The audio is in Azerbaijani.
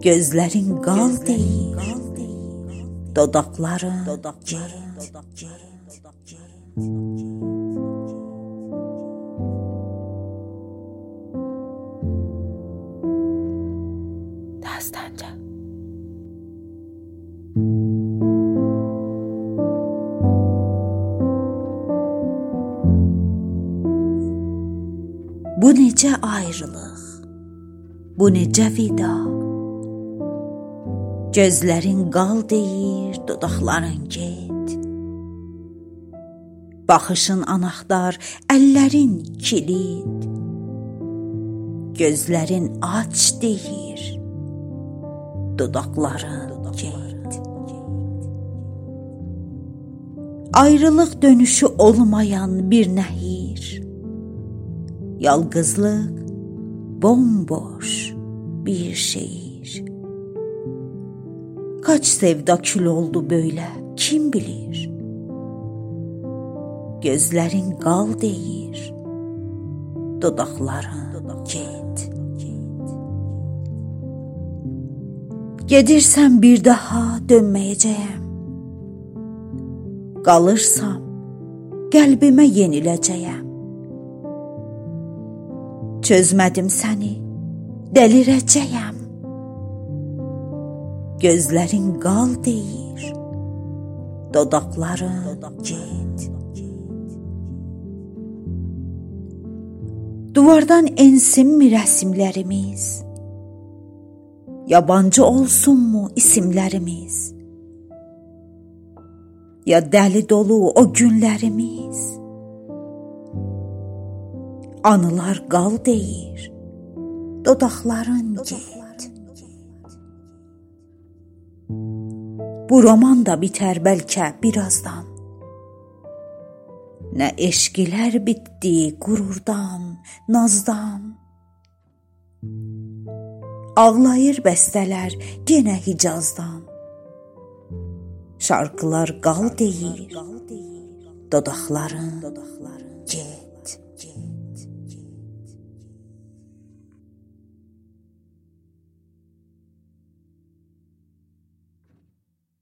Gözlərin qal deyir. Dodaqların get. Dastanca. Bu necə ayrılıq? Bu necə vida? Gözlərin qal deyir, dodaqların get. Baxışın anahtar, əllərin kilid. Gözlərin aç deyir, dodaqların get. Ayrılıq dönüşü olmayan bir nəhir. Yalqızlıq bomboş bir şehir. Kaç sevda kül oldu böyle kim bilir? Gözlerin qal deyir, dodaqların get. Gedirsən bir daha dönməyəcəyəm. Qalırsam qəlbimə yeniləcəyəm. Çözmədim səni, delirəcəyəm. Gözlərin qal deyir, dodaqların get. Duvardan ensinmi rəsimlərimiz? Yabancı olsunmu isimlərimiz? Ya dəli dolu o günlərimiz? Anılar qal deyir, dodaqların get. Bu roman da bitər bəlkə birazdan. Nə eşqilər bitdi qururdan, nazdan. Ağlayır bəstələr yenə Hicazdan. Şarkılar qal deyir, dodaqların, dodaqların